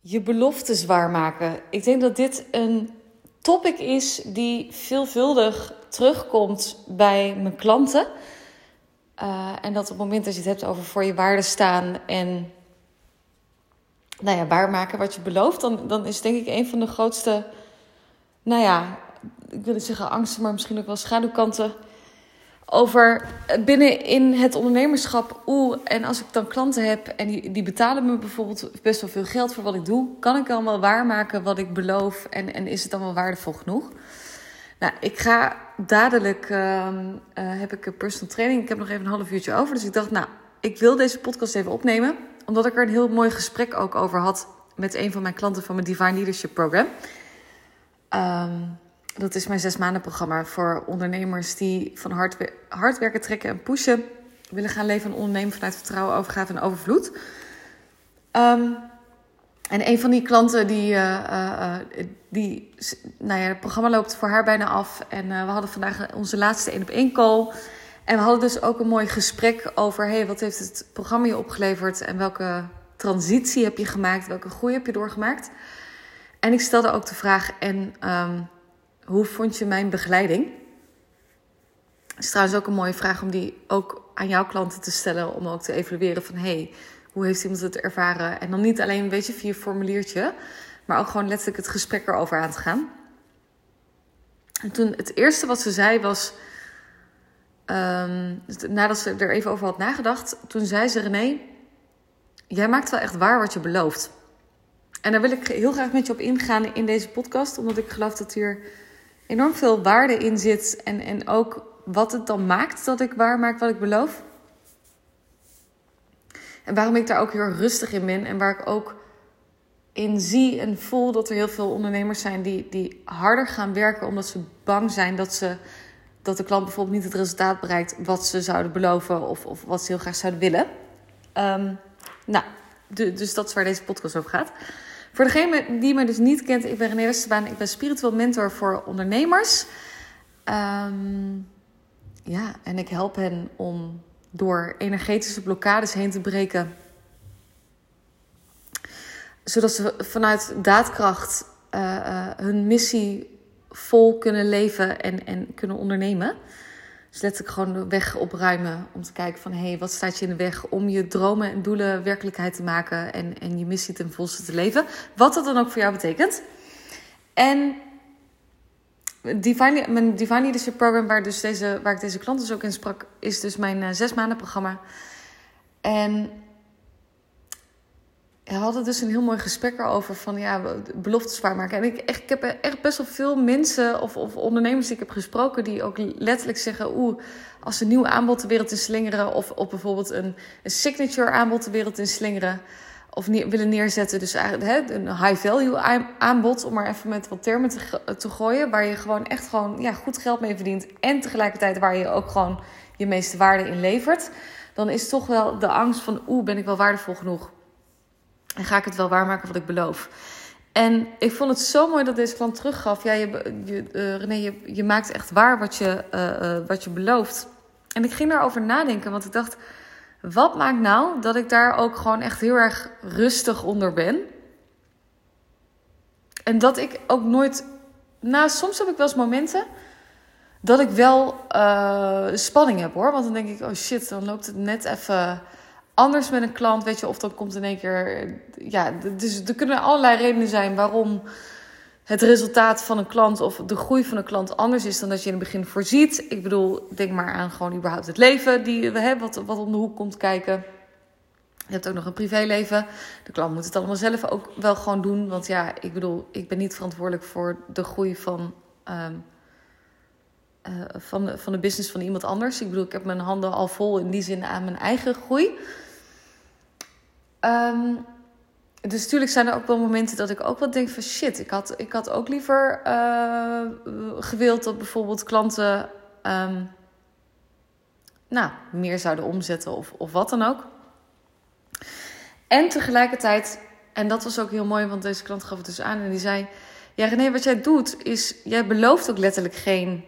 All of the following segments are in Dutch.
je beloftes waarmaken. Ik denk dat dit een topic is die veelvuldig terugkomt bij mijn klanten. Uh, en dat op het moment dat je het hebt over voor je waarde staan en nou ja, waarmaken wat je belooft, dan, dan is denk ik een van de grootste, nou ja, ik wil niet zeggen angsten, maar misschien ook wel schaduwkanten over binnen in het ondernemerschap. Oeh, en als ik dan klanten heb en die, die betalen me bijvoorbeeld best wel veel geld voor wat ik doe, kan ik dan wel waarmaken wat ik beloof en, en is het dan wel waardevol genoeg? Nou, ik ga dadelijk, uh, uh, heb ik een personal training. Ik heb nog even een half uurtje over. Dus ik dacht, nou, ik wil deze podcast even opnemen. Omdat ik er een heel mooi gesprek ook over had met een van mijn klanten van mijn Divine Leadership Program. Um, dat is mijn zes maanden programma voor ondernemers die van hard, hard werken, trekken en pushen. Willen gaan leven en ondernemen vanuit vertrouwen, overgave en overvloed. Um, en een van die klanten, die, uh, uh, die, nou ja, het programma loopt voor haar bijna af. En we hadden vandaag onze laatste één op één call. En we hadden dus ook een mooi gesprek over, hey, wat heeft het programma je opgeleverd? En welke transitie heb je gemaakt? Welke groei heb je doorgemaakt? En ik stelde ook de vraag, en um, hoe vond je mijn begeleiding? Het is trouwens ook een mooie vraag om die ook aan jouw klanten te stellen. Om ook te evalueren van, hey, hoe heeft iemand het ervaren? En dan niet alleen een beetje via formuliertje, maar ook gewoon letterlijk het gesprek erover aan te gaan. En toen het eerste wat ze zei was, um, nadat ze er even over had nagedacht, toen zei ze: René, jij maakt wel echt waar wat je belooft. En daar wil ik heel graag met je op ingaan in deze podcast, omdat ik geloof dat hier enorm veel waarde in zit en, en ook wat het dan maakt dat ik waar maak wat ik beloof. En waarom ik daar ook heel rustig in ben en waar ik ook in zie en voel dat er heel veel ondernemers zijn die, die harder gaan werken omdat ze bang zijn dat, ze, dat de klant bijvoorbeeld niet het resultaat bereikt wat ze zouden beloven of, of wat ze heel graag zouden willen. Um, nou, dus dat is waar deze podcast over gaat. Voor degene die me dus niet kent, ik ben René Westerbaan. Ik ben spiritueel mentor voor ondernemers. Um, ja, en ik help hen om door energetische blokkades heen te breken. Zodat ze vanuit daadkracht uh, uh, hun missie vol kunnen leven en, en kunnen ondernemen. Dus letterlijk gewoon de weg opruimen om te kijken van... hé, hey, wat staat je in de weg om je dromen en doelen werkelijkheid te maken... en, en je missie ten volste te leven. Wat dat dan ook voor jou betekent. En Divine, mijn Divine Leadership Program, waar, dus deze, waar ik deze klant dus ook in sprak... is dus mijn uh, zes maanden programma. En we hadden dus een heel mooi gesprek erover van ja, beloftes waarmaken. En ik, echt, ik heb echt best wel veel mensen of, of ondernemers die ik heb gesproken... die ook letterlijk zeggen, oeh, als een nieuw aanbod de wereld in slingeren... of, of bijvoorbeeld een, een signature aanbod de wereld in slingeren... of willen neerzetten, dus eigenlijk hè, een high-value aanbod... om maar even met wat termen te, te gooien... waar je gewoon echt gewoon ja, goed geld mee verdient... en tegelijkertijd waar je ook gewoon je meeste waarde in levert... dan is toch wel de angst van, oeh, ben ik wel waardevol genoeg... En ga ik het wel waarmaken wat ik beloof. En ik vond het zo mooi dat deze klant teruggaf. Ja, je, je, uh, René, je, je, maakt echt waar wat je, uh, uh, wat je belooft. En ik ging daarover nadenken, want ik dacht... Wat maakt nou dat ik daar ook gewoon echt heel erg rustig onder ben? En dat ik ook nooit... Nou, soms heb ik wel eens momenten dat ik wel spanning heb hoor. Want dan denk ik, oh shit, dan loopt het net even anders met een klant, weet je, of dan komt in één keer. Ja, dus er kunnen allerlei redenen zijn waarom het resultaat van een klant of de groei van een klant anders is dan dat je in het begin voorziet. Ik bedoel, denk maar aan gewoon überhaupt het leven die we hebben, wat, wat om de hoek komt kijken. Je hebt ook nog een privéleven. De klant moet het allemaal zelf ook wel gewoon doen. Want ja, ik bedoel, ik ben niet verantwoordelijk voor de groei van, um, uh, van, de, van de business van iemand anders. Ik bedoel, ik heb mijn handen al vol in die zin aan mijn eigen groei. Um, dus natuurlijk zijn er ook wel momenten dat ik ook wel denk van shit, ik had, ik had ook liever uh, gewild dat bijvoorbeeld klanten um, nou, meer zouden omzetten of, of wat dan ook. En tegelijkertijd, en dat was ook heel mooi, want deze klant gaf het dus aan en die zei: Ja, René, wat jij doet is, jij belooft ook letterlijk geen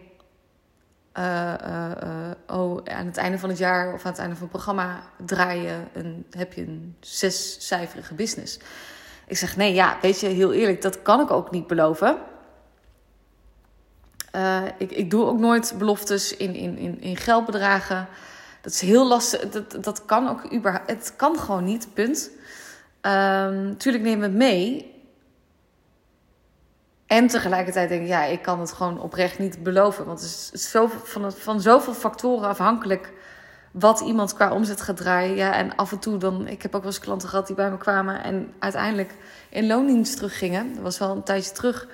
uh, uh, oh, aan het einde van het jaar of aan het einde van het programma draai je een, heb je een zescijferige business. Ik zeg, nee, ja, weet je, heel eerlijk, dat kan ik ook niet beloven. Ik, ik doe ook nooit beloftes in, in, in, in geldbedragen. Dat is heel lastig. Dat, dat kan ook überhaupt. Het kan gewoon niet, punt. Um, tuurlijk nemen we het mee. En tegelijkertijd denk ik, ja, ik kan het gewoon oprecht niet beloven. Want het is zoveel, van, van zoveel factoren afhankelijk wat iemand qua omzet gaat draaien. Ja, en af en toe dan, ik heb ook wel eens klanten gehad die bij me kwamen en uiteindelijk in loondienst teruggingen. Dat was wel een tijdje terug.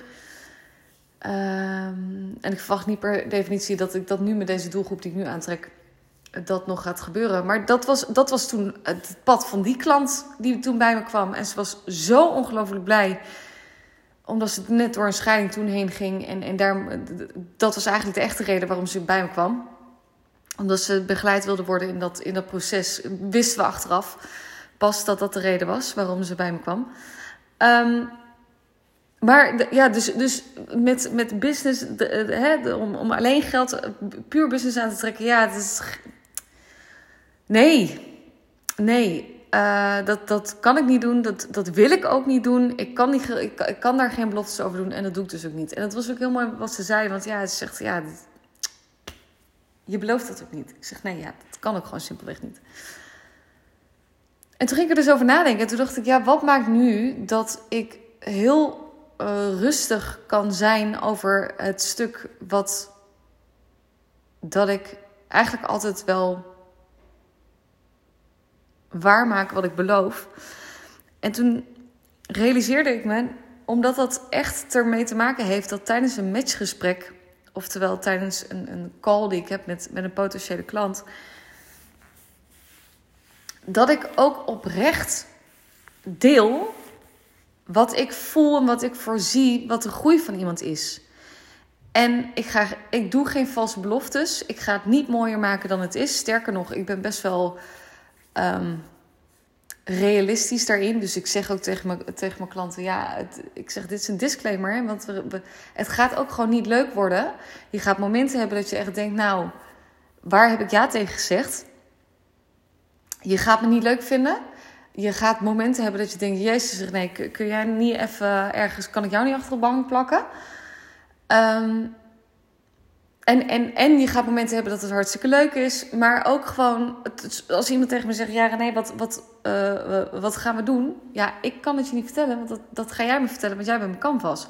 Um, en ik verwacht niet per definitie dat ik dat nu met deze doelgroep die ik nu aantrek, dat nog gaat gebeuren. Maar dat was, dat was toen het pad van die klant die toen bij me kwam. En ze was zo ongelooflijk blij omdat ze net door een scheiding toen heen ging. En, en daar, dat was eigenlijk de echte reden waarom ze bij me kwam. Omdat ze begeleid wilde worden in dat, in dat proces. Wisten we achteraf pas dat dat de reden was waarom ze bij me kwam. Um, maar ja, dus, dus met, met business, hè, om, om alleen geld, puur business aan te trekken, ja, het is. Nee, nee. Uh, dat, dat kan ik niet doen. Dat, dat wil ik ook niet doen. Ik kan, niet, ik, kan daar geen beloftes over doen. En dat doe ik dus ook niet. En dat was ook heel mooi wat ze zei. Want ja, ze zegt, ja, je belooft dat ook niet. Ik zeg, nee, ja, dat kan ook gewoon simpelweg niet. En toen ging ik er dus over nadenken. En toen dacht ik, ja, wat maakt nu dat ik heel uh, rustig kan zijn over het stuk wat dat ik eigenlijk altijd wel waarmaken wat ik beloof. En toen realiseerde ik me, omdat dat echt ermee te maken heeft dat tijdens een matchgesprek, oftewel tijdens een, een call die ik heb met, met een potentiële klant, dat ik ook oprecht deel wat ik voel en wat ik voorzie, wat de groei van iemand is. En ik, ga, ik doe geen valse beloftes. Ik ga het niet mooier maken dan het is. Sterker nog, ik ben best wel um, realistisch daarin. Dus ik zeg ook tegen mijn, tegen mijn klanten: ja, het, ik zeg dit is een disclaimer. Want we, het gaat ook gewoon niet leuk worden. Je gaat momenten hebben dat je echt denkt: nou, waar heb ik ja tegen gezegd? Je gaat me niet leuk vinden. Je gaat momenten hebben dat je denkt: Jezus, nee, kun jij niet even ergens, kan ik jou niet achter de bank plakken? Um, en, en, en je gaat momenten hebben dat het hartstikke leuk is. Maar ook gewoon, als iemand tegen me zegt: Ja, René, wat, wat, uh, wat gaan we doen? Ja, ik kan het je niet vertellen, want dat, dat ga jij me vertellen, want jij bent mijn canvas.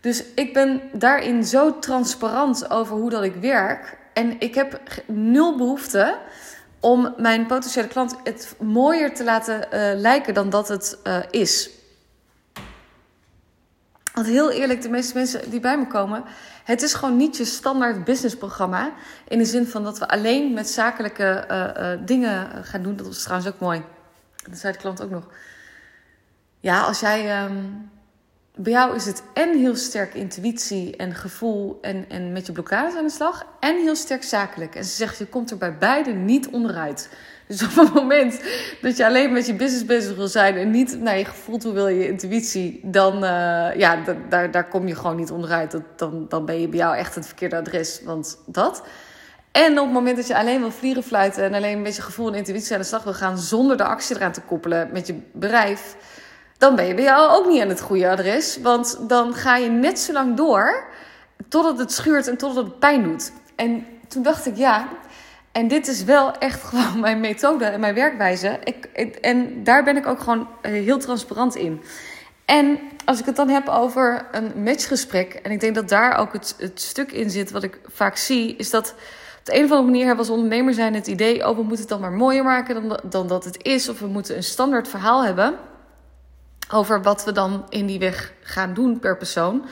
Dus ik ben daarin zo transparant over hoe dat ik werk. En ik heb nul behoefte om mijn potentiële klant het mooier te laten uh, lijken dan dat het uh, is. Want heel eerlijk, de meeste mensen die bij me komen, het is gewoon niet je standaard businessprogramma. In de zin van dat we alleen met zakelijke uh, uh, dingen gaan doen. Dat was trouwens ook mooi. Dat zei de klant ook nog. Ja, als jij. Um, bij jou is het en heel sterk intuïtie en gevoel en, en met je blokkades aan de slag. En heel sterk zakelijk. En ze zegt, je komt er bij beide niet onderuit. Dus op het moment dat je alleen met je business bezig wil zijn en niet naar je gevoel toe wil, je intuïtie, dan uh, ja, daar, daar kom je gewoon niet onderuit. Dan, dan ben je bij jou echt het verkeerde adres. Want dat. En op het moment dat je alleen wil vliegen fluiten en alleen met je gevoel en intuïtie aan de slag wil gaan zonder de actie eraan te koppelen met je bedrijf, dan ben je bij jou ook niet aan het goede adres. Want dan ga je net zo lang door totdat het schuurt en totdat het pijn doet. En toen dacht ik, ja, en dit is wel echt gewoon mijn methode en mijn werkwijze. Ik, en daar ben ik ook gewoon eh, heel transparant in. En als ik het dan heb over een matchgesprek, en ik denk dat daar ook het, stuk in zit wat ik vaak zie, is dat op de een of andere manier hebben we als ondernemer zijn het idee: oh, we moeten het dan maar mooier maken dan, dan dat het is, of we moeten een standaard verhaal hebben over wat we dan in die weg gaan doen per persoon.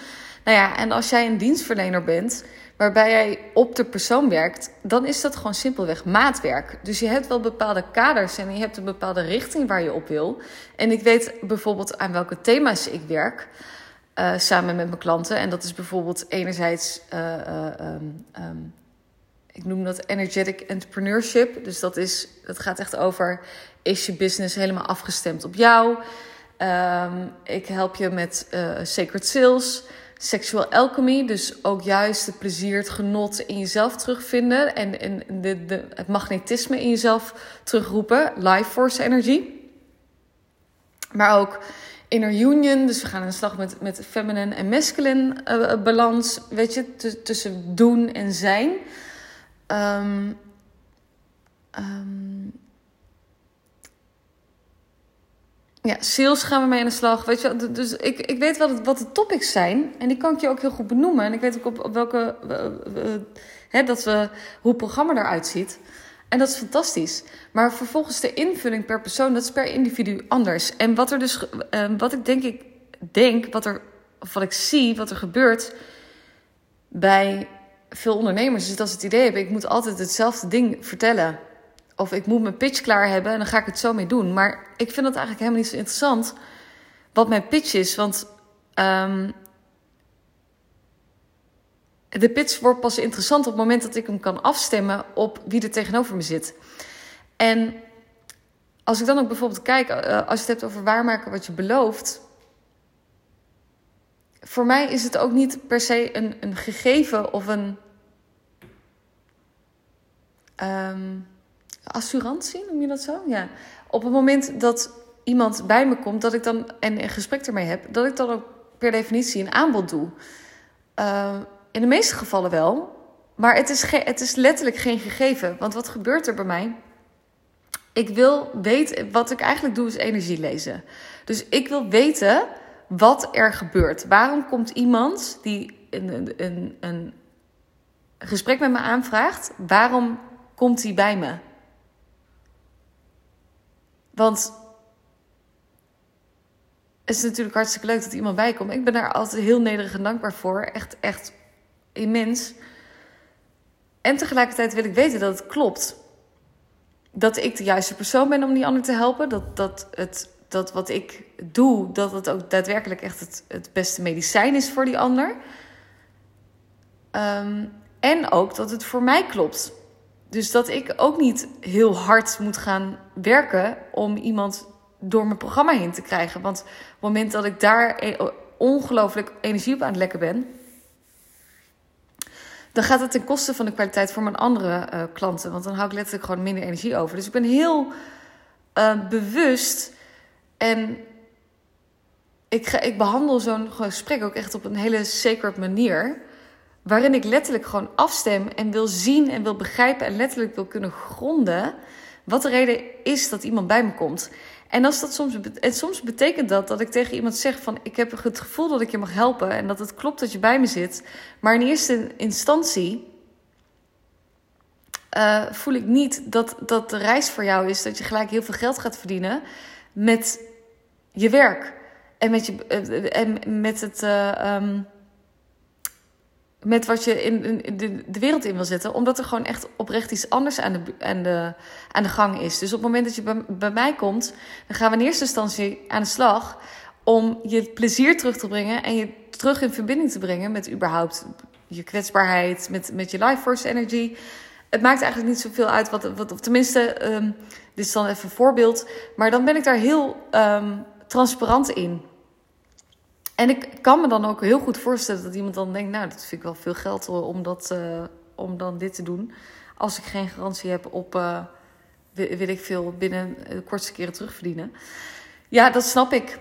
Nou ja, en als jij een dienstverlener bent waarbij jij op de persoon werkt, dan is dat gewoon simpelweg maatwerk. Dus je hebt wel bepaalde kaders en je hebt een bepaalde richting waar je op wil. En ik weet bijvoorbeeld aan welke thema's ik werk. Uh, samen met mijn klanten. En dat is bijvoorbeeld enerzijds, uh, uh, um, um, ik noem dat energetic entrepreneurship. Dus dat, is, dat gaat echt over, is je business helemaal afgestemd op jou? Um, ik help je met sacred sales sexual alchemy. Dus ook juist het plezier, het genot in jezelf terugvinden. En, en de, de, het magnetisme in jezelf terugroepen. Life force energie. Maar ook inner union. Dus we gaan aan de slag met, met feminine en masculine uh, balans. Weet je, tussen doen en zijn. Um, ja, sales gaan we mee aan de slag. Weet je, dus ik, ik weet wat, wat de topics zijn. En die kan ik je ook heel goed benoemen. En ik weet ook op, welke. Hè, dat we, hoe het programma eruit ziet. En dat is fantastisch. Maar vervolgens de invulling per persoon, dat is per individu anders. En wat er dus, uh, wat ik denk ik denk, wat er, of wat ik zie, wat er gebeurt bij veel ondernemers, is dat ze het idee hebben: ik moet altijd hetzelfde ding vertellen. Of ik moet mijn pitch klaar hebben en dan ga ik het zo mee doen. Maar ik vind dat eigenlijk helemaal niet zo interessant wat mijn pitch is. Want um, de pitch wordt pas interessant op het moment dat ik hem kan afstemmen op wie er tegenover me zit. En als ik dan ook bijvoorbeeld kijk, uh, als je het hebt over waarmaken wat je belooft. Voor mij is het ook niet per se een, een gegeven of een um, assurantie, noem je dat zo? Ja. Op het moment dat iemand bij me komt dat ik dan, en een gesprek ermee heb, dat ik dan ook per definitie een aanbod doe. Uh, in de meeste gevallen wel. Maar het is, het is letterlijk geen gegeven. Want wat gebeurt er bij mij? Ik wil weten, wat ik eigenlijk doe, is energie lezen. Dus ik wil weten wat er gebeurt. Waarom komt iemand die een, een, een gesprek met me aanvraagt, waarom komt hij bij me? Want het is natuurlijk hartstikke leuk dat iemand bij komt. Ik ben daar altijd heel nederig en dankbaar voor. Echt, echt immens. En tegelijkertijd wil ik weten dat het klopt. Dat ik de juiste persoon ben om die ander te helpen. Dat, dat, het, dat wat ik doe, dat het ook daadwerkelijk echt het, het beste medicijn is voor die ander. Um, en ook dat het voor mij klopt. Dus dat ik ook niet heel hard moet gaan werken om iemand door mijn programma heen te krijgen. Want op het moment dat ik daar e-, ongelooflijk energie op aan het lekken ben, dan gaat het ten koste van de kwaliteit voor mijn andere uh, klanten. Want dan hou ik letterlijk gewoon minder energie over. Dus ik ben heel uh, bewust en ik, ga, ik behandel zo'n gesprek ook echt op een hele sacred manier. Waarin ik letterlijk gewoon afstem en wil zien en wil begrijpen en letterlijk wil kunnen gronden. Wat de reden is dat iemand bij me komt. En, als dat soms, en soms betekent dat dat ik tegen iemand zeg van... ik heb het gevoel dat ik je mag helpen en dat het klopt dat je bij me zit. Maar in eerste instantie uh, voel ik niet dat, dat de reis voor jou is... dat je gelijk heel veel geld gaat verdienen met je werk. En met, je, uh, en met het... Um, met wat je in, de, de, wereld in wil zetten. Omdat er gewoon echt oprecht iets anders aan de, de, aan de gang is. Dus op het moment dat je bij, mij komt, dan gaan we in eerste instantie aan de slag om je plezier terug te brengen en je terug in verbinding te brengen met überhaupt je kwetsbaarheid, met, met je life force energy. Het maakt eigenlijk niet zoveel uit wat, wat of tenminste, um, dit is dan even een voorbeeld, maar dan ben ik daar heel um, transparant in. En ik kan me dan ook heel goed voorstellen dat iemand dan denkt: Nou, dat vind ik wel veel geld om, dat, uh, om dan dit te doen. Als ik geen garantie heb op, uh, wil ik veel binnen de kortste keren terugverdienen. Ja, dat snap ik.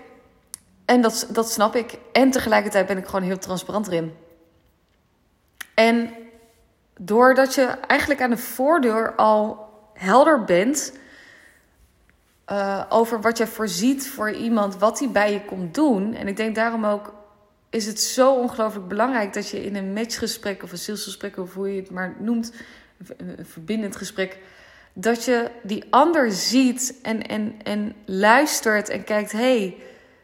En dat, dat snap ik. En tegelijkertijd ben ik gewoon heel transparant erin. En doordat je eigenlijk aan de voordeur al helder bent uh, over wat je voorziet voor iemand, wat hij bij je komt doen. En ik denk daarom ook is het zo ongelooflijk belangrijk dat je in een matchgesprek of een salesgesprek, of hoe je het maar noemt, een verbindend gesprek, dat je die ander ziet en, en, en luistert en kijkt: hé, hey,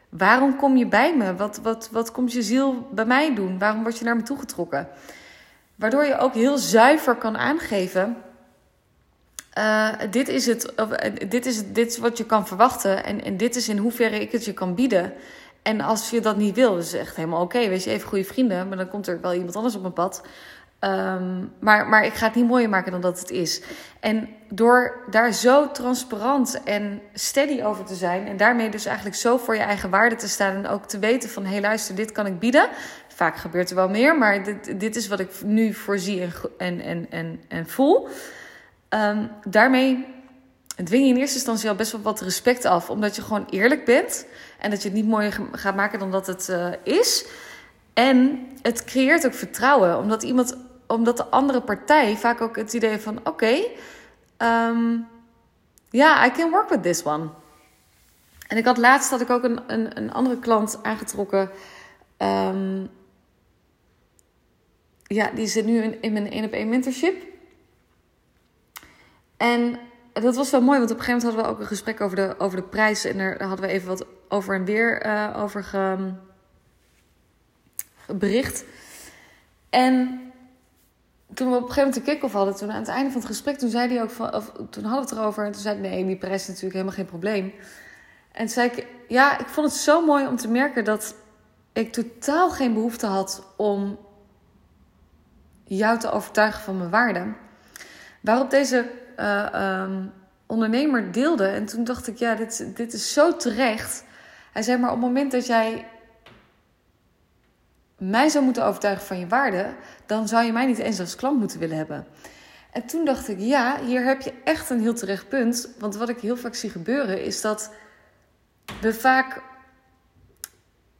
waarom kom je bij me? Wat, wat, wat komt je ziel bij mij doen? Waarom word je naar me toegetrokken? Waardoor je ook heel zuiver kan aangeven uh, dit, is het, uh, dit, is het, dit is wat je kan verwachten en, en dit is in hoeverre ik het je kan bieden. En als je dat niet wil, is echt helemaal oké. Wees je even goede vrienden, maar dan komt er wel iemand anders op mijn pad. Um, maar, maar ik ga het niet mooier maken dan dat het is. En door daar zo transparant en steady over te zijn... en daarmee dus eigenlijk zo voor je eigen waarde te staan... en ook te weten van, hé hey, luister, dit kan ik bieden. Vaak gebeurt er wel meer, maar dit, dit is wat ik nu voorzie en, en, en, en voel... Um, daarmee dwing je in eerste instantie al best wel wat respect af. Omdat je gewoon eerlijk bent. En dat je het niet mooier gaat maken dan dat het uh, is. En het creëert ook vertrouwen. Omdat, iemand, omdat de andere partij vaak ook het idee van... Oké, um, ja, I can work with this one. En ik had laatst dat ik ook een, een, een andere klant aangetrokken. Um, ja, die zit nu in, in mijn 1 op 1 mentorship. En dat was wel mooi, want op een gegeven moment hadden we ook een gesprek over de, over de prijs. En daar hadden we even wat over en weer uh, over ge, bericht. En toen we op een gegeven moment de kick-off hadden, toen aan het einde van het gesprek, toen zei hij ook van, of, toen hadden we het erover. En toen zei hij, nee, die prijs is natuurlijk helemaal geen probleem. En toen zei ik, ja, ik vond het zo mooi om te merken dat ik totaal geen behoefte had om jou te overtuigen van mijn waarde. Waarop deze uh, um, ondernemer deelde. En toen dacht ik, ja, dit, dit is zo terecht. Hij zei, maar op het moment dat jij mij zou moeten overtuigen van je waarde, dan zou je mij niet eens als klant moeten willen hebben. En toen dacht ik, ja, hier heb je echt een heel terecht punt. Want wat ik heel vaak zie gebeuren, is dat we vaak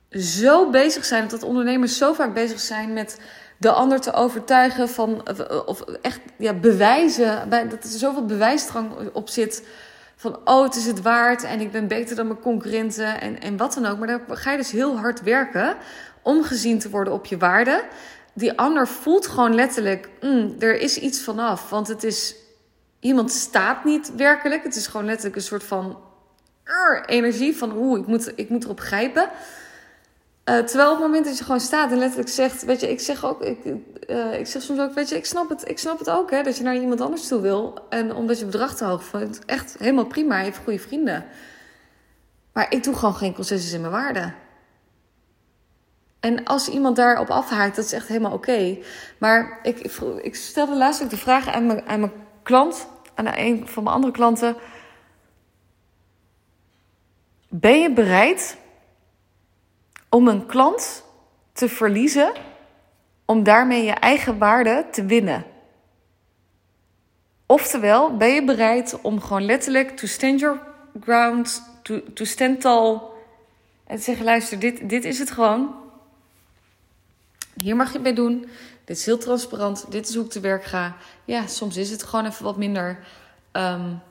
zo bezig zijn, dat ondernemers zo vaak bezig zijn met de ander te overtuigen van, of echt ja, bewijzen, dat er zoveel bewijsdrang op zit. Van, oh, het is het waard en ik ben beter dan mijn concurrenten en, en wat dan ook. Maar dan ga je dus heel hard werken om gezien te worden op je waarde. Die ander voelt gewoon letterlijk, mm, er is iets vanaf. Want het is, iemand staat niet werkelijk. Het is gewoon letterlijk een soort van energie van, oeh, ik moet, ik moet erop grijpen. Uh, terwijl op het moment dat je gewoon staat en letterlijk zegt, weet je, ik zeg ook, ik, uh, ik zeg soms ook, weet je, ik snap het, ik snap het ook, hè, dat je naar iemand anders toe wil. En omdat je bedrag te hoog vindt, echt helemaal prima, even goede vrienden. Maar ik doe gewoon geen concessies in mijn waarde. En als iemand daarop afhaakt, dat is echt helemaal oké. Maar ik, ik stelde laatst ook de vraag aan mijn, aan mijn klant, aan een van mijn andere klanten. Ben je bereid om een klant te verliezen om daarmee je eigen waarde te winnen? Oftewel, ben je bereid om gewoon letterlijk to stand your ground, to, stand tall en te zeggen: luister, dit, dit is het gewoon. Hier mag je het mee doen. Dit is heel transparant. Dit is hoe ik te werk ga. Ja, soms is het gewoon even wat minder. Um,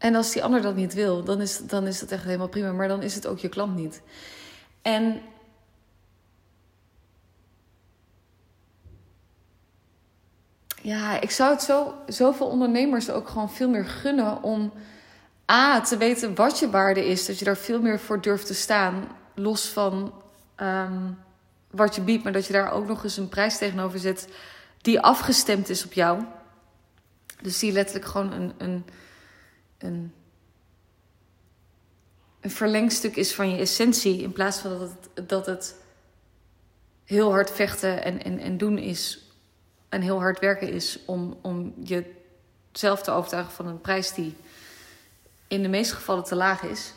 en als die ander dat niet wil, dan is, dan is dat echt helemaal prima. Maar dan is het ook je klant niet. En ja, ik zou het zo, zoveel ondernemers ook gewoon veel meer gunnen om A, te weten wat je waarde is. Dat je daar veel meer voor durft te staan los van um, wat je biedt, maar dat je daar ook nog eens een prijs tegenover zet die afgestemd is op jou. Dus die letterlijk gewoon een, een, een, een verlengstuk is van je essentie, in plaats van dat het, dat het heel hard vechten en, en, en doen is. En heel hard werken is om, om jezelf te overtuigen van een prijs die in de meeste gevallen te laag is.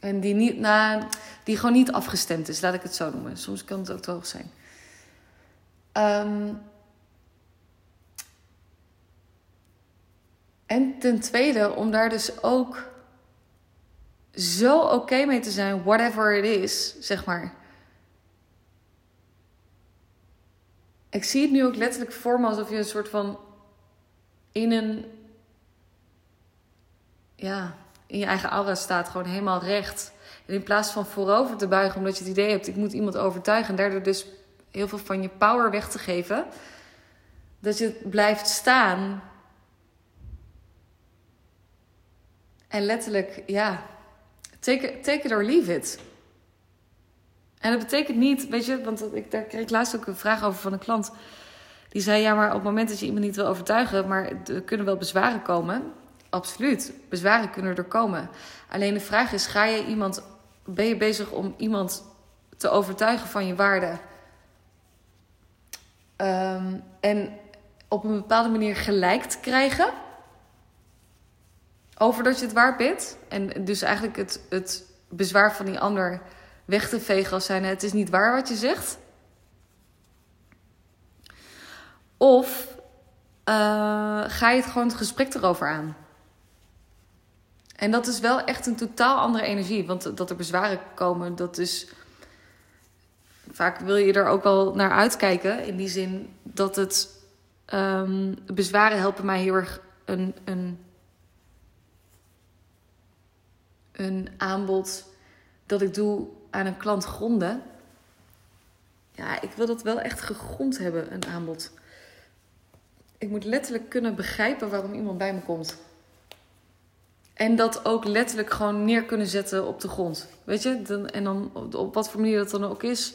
En die, niet, nou, die gewoon niet afgestemd is, laat ik het zo noemen. Soms kan het ook te hoog zijn. Um, en ten tweede, om daar dus ook zo oké mee te zijn, whatever it is, zeg maar. Ik zie het nu ook letterlijk voor me alsof je een soort van in een. Ja, in je eigen aura staat, gewoon helemaal recht. En in plaats van voorover te buigen omdat je het idee hebt, ik moet iemand overtuigen en daardoor dus heel veel van je power weg te geven, dat je blijft staan. En letterlijk, ja, take it, take it or leave it. En dat betekent niet, weet je, want ik, daar kreeg ik laatst ook een vraag over van een klant. Die zei, ja, maar op het moment dat je iemand niet wil overtuigen, maar er kunnen wel bezwaren komen. Absoluut, bezwaren kunnen er komen. Alleen de vraag is, ga je iemand, ben je bezig om iemand te overtuigen van je waarde? Um, en op een bepaalde manier gelijk te krijgen over dat je het waard bent. En dus eigenlijk het, het bezwaar van die ander weg te vegen als zijn het is niet waar wat je zegt. Of uh, ga je het gewoon het gesprek erover aan. En dat is wel echt een totaal andere energie. Want dat er bezwaren komen, dat is. Vaak wil je er ook wel naar uitkijken. In die zin dat het. Um, bezwaren helpen mij heel erg een, een, een aanbod dat ik doe aan een klant gronden. Ja, ik wil dat wel echt gegrond hebben, een aanbod. Ik moet letterlijk kunnen begrijpen waarom iemand bij me komt. En dat ook letterlijk gewoon neer kunnen zetten op de grond. Weet je? Dan, en dan op wat voor manier dat dan ook is.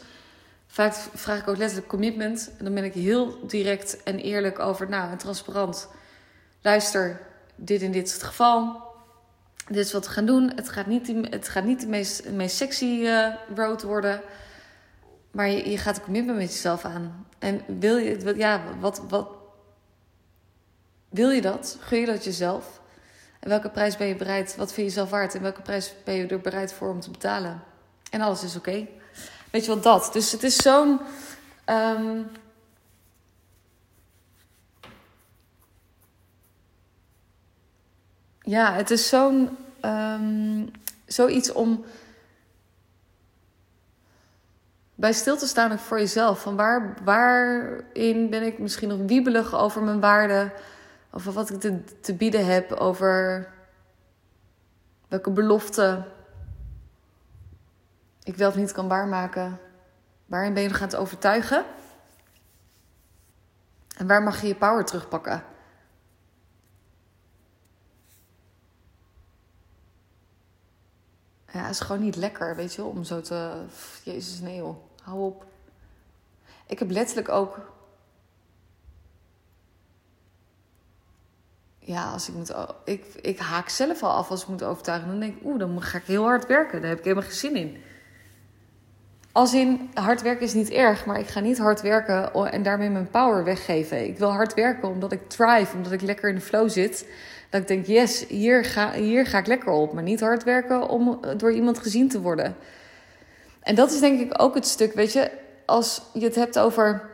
Vaak vraag ik ook letterlijk commitment. En dan ben ik heel direct en eerlijk over, nou, en transparant. Luister, dit en dit is het geval. Is wat we gaan doen. Het gaat niet, het gaat niet de meest, meest sexy uh, road worden. Maar je, je gaat een commitment met jezelf aan. En wil je, ja, wat, wat, wil je dat? Gun je dat jezelf? En welke prijs ben je bereid? Wat vind je zelf waard? En welke prijs ben je er bereid voor om te betalen? En alles is oké. Weet je wat dat? Dus het is zo'n. Um, ja, het is zo'n. Um, zoiets om bij stil te staan ook voor jezelf. Van waar, waarin ben ik misschien nog wiebelig over mijn waarden? Over wat ik te, te bieden heb? Over welke beloften ik wel of niet kan waarmaken? Waarin ben je het overtuigen? En waar mag je je power terugpakken? Ja, is gewoon niet lekker, weet je, om zo te. Jezus, nee joh hou op. Ik heb letterlijk ook. Ja, als ik moet. Ik, ik haak zelf al af als ik moet overtuigen. Dan denk ik, oeh, dan ga ik heel hard werken. Daar heb ik helemaal geen zin in. Als in, hard werken is niet erg, maar ik ga niet hard werken en daarmee mijn power weggeven. Ik wil hard werken omdat ik thrive, omdat ik lekker in de flow zit. Dat ik denk, yes, hier ga, hier ga ik lekker op. Maar niet hard werken om door iemand gezien te worden. En dat is denk ik ook het stuk, weet je, als je het hebt over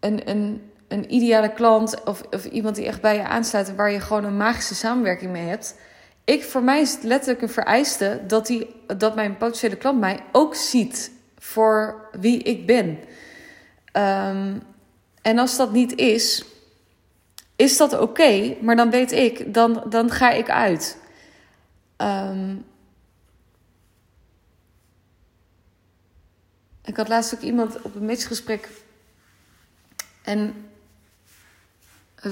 een, een, een ideale klant of, of iemand die echt bij je aansluit waar je gewoon een magische samenwerking mee hebt. Ik, voor mij is het letterlijk een vereiste dat, die, dat mijn potentiële klant mij ook ziet voor wie ik ben. Um, en als dat niet is, is dat oké, maar dan weet ik, dan, dan ga ik uit. Um, Ik had laatst ook iemand op een matchgesprek. En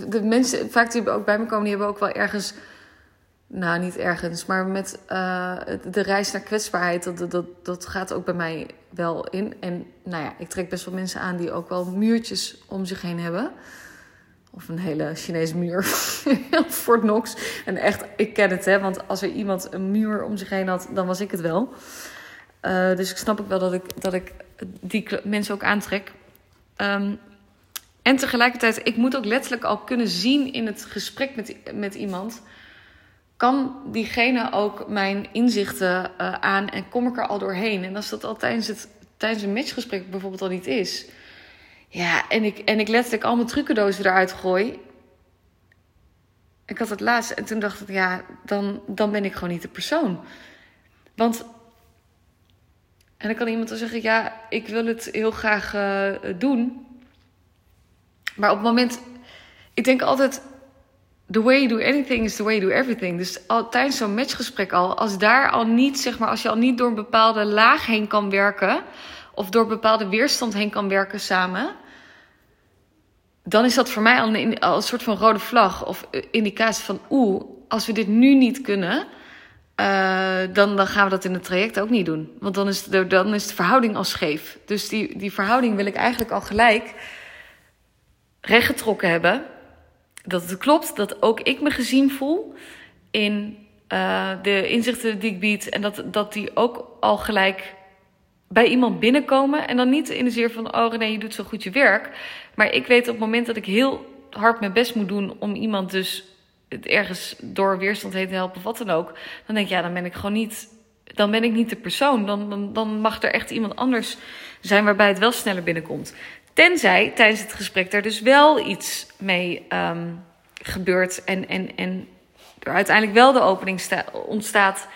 de mensen, vaak die ook bij me komen, die hebben ook wel ergens. Nou, niet ergens, maar met uh, de reis naar kwetsbaarheid, dat, dat, dat gaat ook bij mij wel in. En nou ja, ik trek best wel mensen aan die ook wel muurtjes om zich heen hebben. Of een hele Chinese muur. Fort Knox. En echt, ik ken het, hè. Want als er iemand een muur om zich heen had, dan was ik het wel. Uh, dus ik snap ook wel dat ik, dat ik die mensen ook aantrek. Um, en tegelijkertijd, ik moet ook letterlijk al kunnen zien in het gesprek met, met iemand. Kan diegene ook mijn inzichten uh, aan en kom ik er al doorheen? En als dat al het, tijdens een matchgesprek bijvoorbeeld al niet is. Ja, en ik, en ik letterlijk al mijn trucendozen eruit gooi. Ik had het laatst en toen dacht ik, ja, dan, dan ben ik gewoon niet de persoon. Want en dan kan iemand dan zeggen: Ja, ik wil het heel graag uh, doen. Maar op het moment, ik denk altijd: The way you do anything is the way you do everything. Dus al, tijdens zo'n matchgesprek al, als daar al niet, zeg maar, als je al niet door een bepaalde laag heen kan werken, of door bepaalde weerstand heen kan werken samen, dan is dat voor mij al een, soort van rode vlag of indicatie van: Oeh, als we dit nu niet kunnen uh, dan, dan gaan we dat in het traject ook niet doen. Want dan is, de, dan is de verhouding al scheef. Dus die, die verhouding wil ik eigenlijk al gelijk rechtgetrokken hebben. Dat het klopt dat ook ik me gezien voel in uh, de inzichten die ik bied. En dat, dat die ook al gelijk bij iemand binnenkomen. En dan niet in de zin van: oh nee, je doet zo goed je werk. Maar ik weet op het moment dat ik heel hard mijn best moet doen om iemand dus het ergens door weerstand heen te helpen of wat dan ook. Dan denk ik, ja, dan ben ik gewoon niet. Dan ben ik niet de persoon. Dan, dan, dan mag er echt iemand anders zijn waarbij het wel sneller binnenkomt. Tenzij tijdens het gesprek er dus wel iets mee ehm, gebeurt en, en, en er uiteindelijk wel de opening ontstaat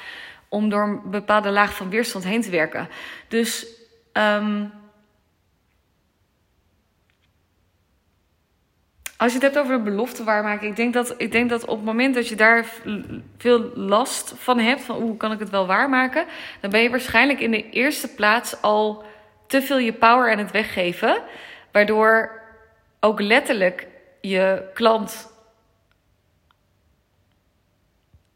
om door een bepaalde laag van weerstand heen te werken. Dus um, als je het hebt over de belofte waarmaken, ik denk, dat, ik denk dat op het moment dat je daar veel last van hebt, van hoe kan ik het wel waarmaken, dan ben je waarschijnlijk in de eerste plaats al te veel je power aan het weggeven, waardoor ook letterlijk je klant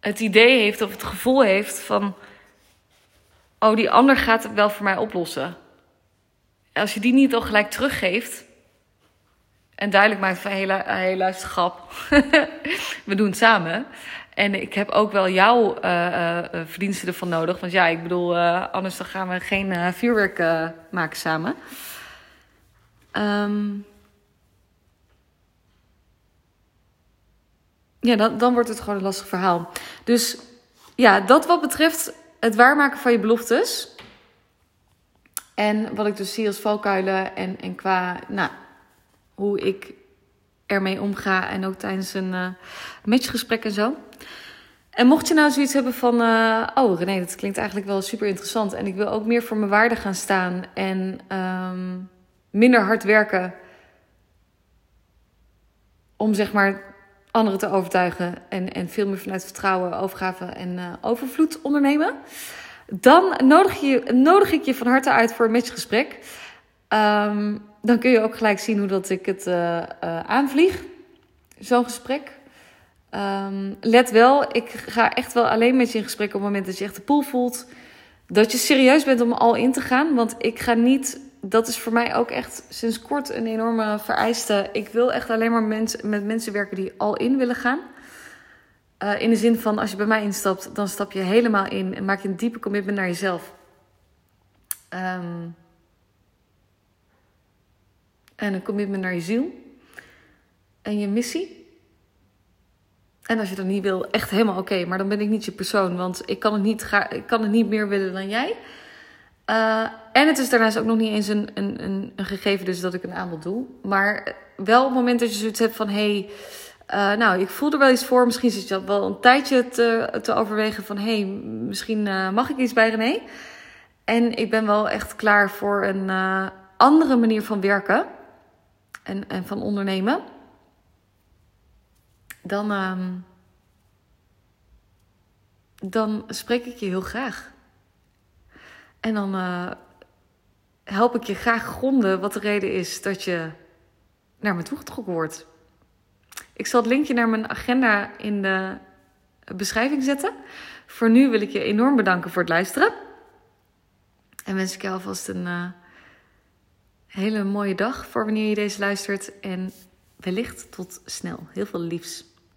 het idee heeft of het gevoel heeft van, oh die ander gaat het wel voor mij oplossen. Als je die niet al gelijk teruggeeft, en duidelijk maakt van, hé, hey, luister we doen het samen. En ik heb ook wel jouw uh, uh, verdiensten ervan nodig. Want ja, ik bedoel, anders dan gaan we geen vuurwerk maken samen. Um, ja, dan, dan wordt het gewoon een lastig verhaal. Dus ja, dat wat betreft het waarmaken van je beloftes. En wat ik dus zie als valkuilen en, en qua, nou, hoe ik ermee omga. En ook tijdens een uh, matchgesprek en zo. En mocht je nou zoiets hebben van, uh, oh René, dat klinkt eigenlijk wel super interessant. En ik wil ook meer voor mijn waarde gaan staan en um, minder hard werken. Om zeg maar anderen te overtuigen en, en veel meer vanuit vertrouwen, overgave en uh, overvloed ondernemen. Dan nodig, je, nodig ik je van harte uit voor een matchgesprek. Um, dan kun je ook gelijk zien hoe dat ik het uh, uh, aanvlieg. Zo'n gesprek. Um, let wel, ik ga echt wel alleen met je in gesprek op het moment dat je echt de pool voelt. Dat je serieus bent om al in te gaan. Want ik ga niet, dat is voor mij ook echt sinds kort een enorme vereiste. Ik wil echt alleen maar mens, met mensen werken die al in willen gaan. Uh, in de zin van, als je bij mij instapt, dan stap je helemaal in en maak je een diepe commitment naar jezelf. Um, en een commitment naar je ziel en je missie. En als je dat niet wil, echt helemaal oké. maar dan ben ik niet je persoon. Want ik kan het niet, ga, ik kan het niet meer willen dan jij. Uh, en het is daarnaast ook nog niet eens een, een, een, gegeven dus dat ik een aanbod doe. Maar wel op het moment dat je zoiets hebt van... Hey, uh, nou, ik voel er wel iets voor. Misschien zit je wel een tijdje te, te overwegen van... hey, misschien uh, mag ik iets bij René. En ik ben wel echt klaar voor een andere manier van werken en, en van ondernemen, dan, uh, dan spreek ik je heel graag. En dan help ik je graag gronden wat de reden is dat je naar me toegetrokken wordt. Ik zal het linkje naar mijn agenda in de beschrijving zetten. Voor nu wil ik je enorm bedanken voor het luisteren. En wens ik je alvast een. Uh, hele mooie dag voor wanneer je deze luistert. En wellicht tot snel. Heel veel liefs.